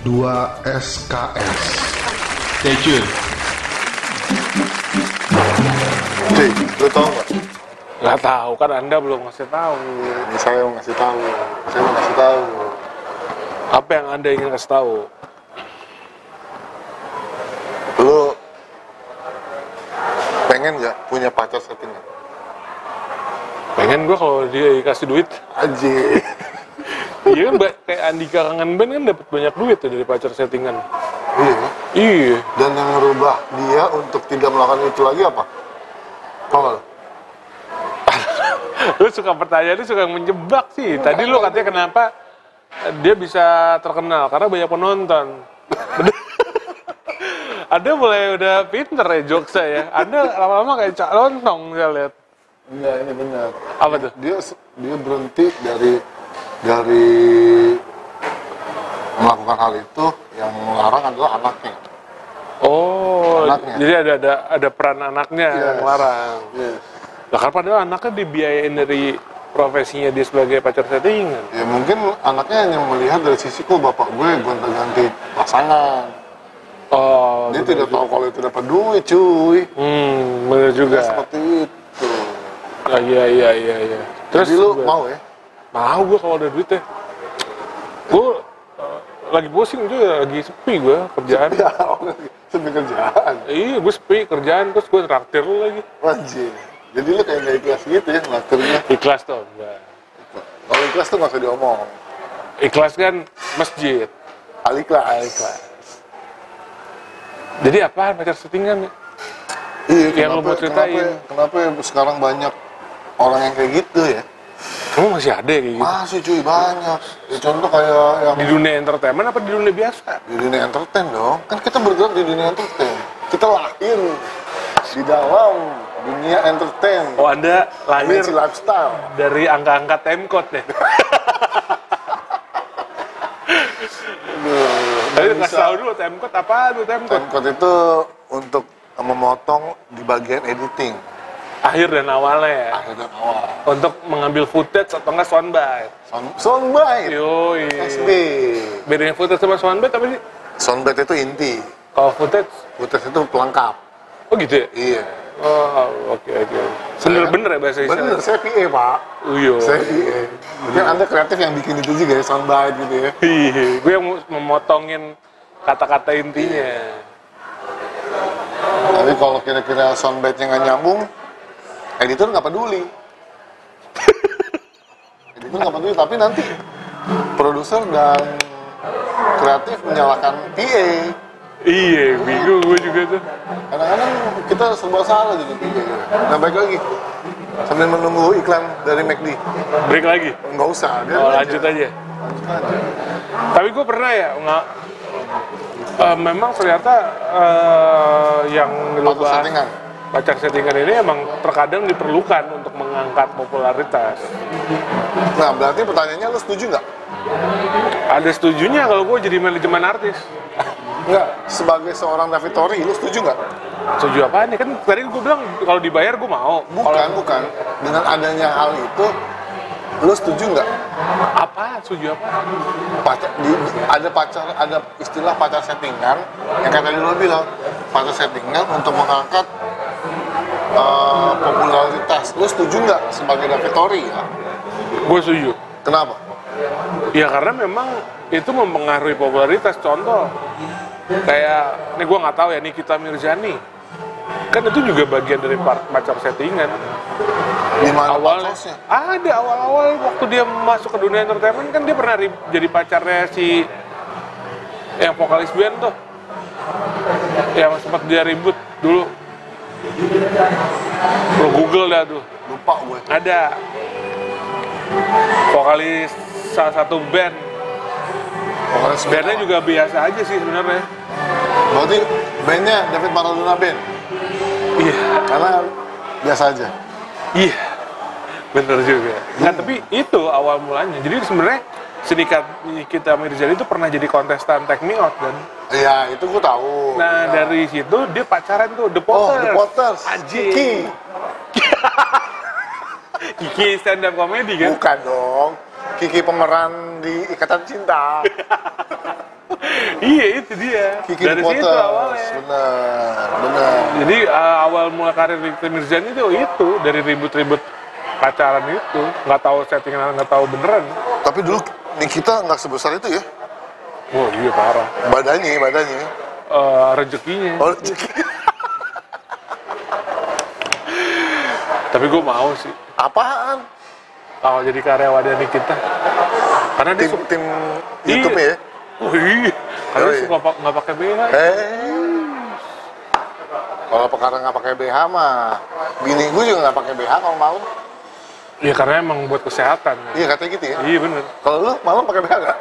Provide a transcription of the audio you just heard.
2 SKS. Stay tune. Cuy, lu tau nggak? Nggak tahu kan Anda belum ngasih tahu. Ini saya mau ngasih tahu. Saya mau ngasih tahu. Apa yang Anda ingin kasih tahu? Lu pengen nggak punya pacar settingan? Pengen gua kalau dia dikasih duit. Aji. Iya kan kayak Andika kangen band kan dapat banyak duit tuh dari pacar settingan. iya. Iya. Dan yang merubah dia untuk tidak melakukan itu lagi apa? Nggak lu? suka pertanyaan lu suka menjebak sih. Tadi lu katanya kenapa dia bisa terkenal karena banyak penonton. Anda mulai udah pinter ya jokes ya. Anda lama-lama kayak cak lontong saya lihat. Enggak, ini benar. Apa tuh? Dia dia berhenti dari dari melakukan hal itu yang melarang adalah anaknya. Oh, Anaknya. jadi ada ada ada peran anaknya yang Yes. larang. Yes. Lah kan padahal anaknya dibiayain dari profesinya dia sebagai pacar settingan. Ya mungkin anaknya hanya melihat dari sisi kok bapak gue gonta-ganti pasangan. Oh, Dia tidak tahu kalau itu dapat duit, cuy. hmm, bener juga. Ya, seperti itu. Ah, iya iya iya iya. Jadi lu mau ya? Mau gue kalau ada duit ya. Gue eh, lagi pusing juga, lagi sepi gue kerjaan. Ya, sambil kerjaan. Iya, gue sepi kerjaan terus gue traktir lu lagi. Anjir. Jadi lu kayak gak ikhlas gitu ya ngelakuinnya. Ikhlas tuh, enggak. Kalau ikhlas tuh gak usah diomong. Ikhlas kan masjid. Al ikhlas. Ikhlas. Jadi apa pacar settingan ya? Iya, Yang lu mau ceritain. Kenapa, kenapa sekarang banyak orang yang kayak gitu ya? Masih ada ya kayak gitu? Masih cuy, banyak. Ya, contoh kayak yang Di dunia entertainment apa di dunia biasa? di dunia entertain dong. Kan kita bergerak di dunia entertain. Kita lahir di dalam dunia entertain. Oh, Anda lahir Dimensi lifestyle. dari angka-angka temkot ya? Tadi bisa. kasih tahu dulu temkot apa tuh temkot? Timecode itu untuk memotong di bagian editing. Akhir dan awalnya ya. Akhir dan awal. Untuk mengambil footage atau enggak soundbite. Sound, soundbite. Yoi. SB. Bedanya footage sama soundbite apa sih? Soundbite itu inti. Kalau footage, Footage itu pelengkap. oh gitu ya? Iya. Oh, oke oke. Bener-bener ya bahasa Bener, istilahnya? saya PA pak. Iya. Saya PA. Mungkin anda kreatif yang bikin itu juga ya, soundbite gitu ya. Iya, gue yang mau memotongin kata-kata intinya. Tapi kalau kira-kira soundbite-nya nggak nyambung, editor nggak peduli. editor nggak peduli, tapi nanti produser dan kreatif menyalahkan PA. Iya, bingung gue juga tuh. Kadang-kadang kita serba salah jadi PA. Nah baik lagi, sambil menunggu iklan dari McD. Break lagi. Nggak usah, Oh, aja. lanjut aja. Lanjut aja. Tapi gue pernah ya, nggak, eh, memang ternyata eh, yang bahas, settingan. Pacar settingan ini emang terkadang diperlukan untuk mengangkat popularitas. Nah berarti pertanyaannya lu setuju nggak? Ada setujunya kalau gue jadi manajemen artis. Nggak, sebagai seorang David Tori, lu setuju nggak? Setuju apa nih? Kan tadi gue bilang kalau dibayar gue mau. Bukan, bukan. Dengan adanya hal itu, lu setuju nggak? Apa? Setuju apa? Pacar, di, ada pacar, ada istilah pacar settingan yang kata dulu bilang pacar settingan untuk mengangkat eh, popularitas. Lu setuju nggak sebagai David Tori ya? Gue setuju. Kenapa? Ya karena memang itu mempengaruhi popularitas. Contoh, kayak ini gue nggak tahu ya Nikita Mirzani. Kan itu juga bagian dari pacar settingan. Di mana Awalnya pacarnya? ada awal-awal waktu dia masuk ke dunia entertainment kan dia pernah jadi pacarnya si yang vokalis band tuh yang sempat dia ribut dulu lo google dah tuh. Lupa gue. ada. Vokalis salah satu band. Pokoknya bandnya juga biasa aja sih sebenarnya. Berarti bandnya David Maradona Band? iya. Karena biasa aja. iya. Bener juga. Nah tapi itu awal mulanya. Jadi sebenarnya Sedikit Nikita Mirzani itu pernah jadi kontestan Take Me Out kan Iya, itu gue tahu. nah Ya. dari situ dia pacaran tuh The Oh, Potters The Potters. Anjing. Kiki. Kiki stand up comedy kan Bukan dong. Kiki pemeran di Ikatan Cinta. iya itu dia Kiki dari situ Potters. awalnya Benar, benar. jadi uh, awal mulai karir Nikita Mirzani itu itu dari ribut-ribut pacaran itu nggak tahu settingan nggak tahu beneran Tapi dulu Nikita nggak sebesar itu ya. wah iya parah Badannya, badannya. Eh, rezekinya Oh, tapi gue mau sih apaan? kalau jadi karyawannya Nikita karena dia Tim suka tim YouTube ya? Wih, karena Oh, dia iya. suka nggak pakai BH Eh. Kalau perkara nggak pakai BH mah, bini gue juga nggak pakai BH kalau malam. Iya karena emang buat kesehatan Iya katanya gitu ya. iya bener Kalau lu malam pakai BH nggak?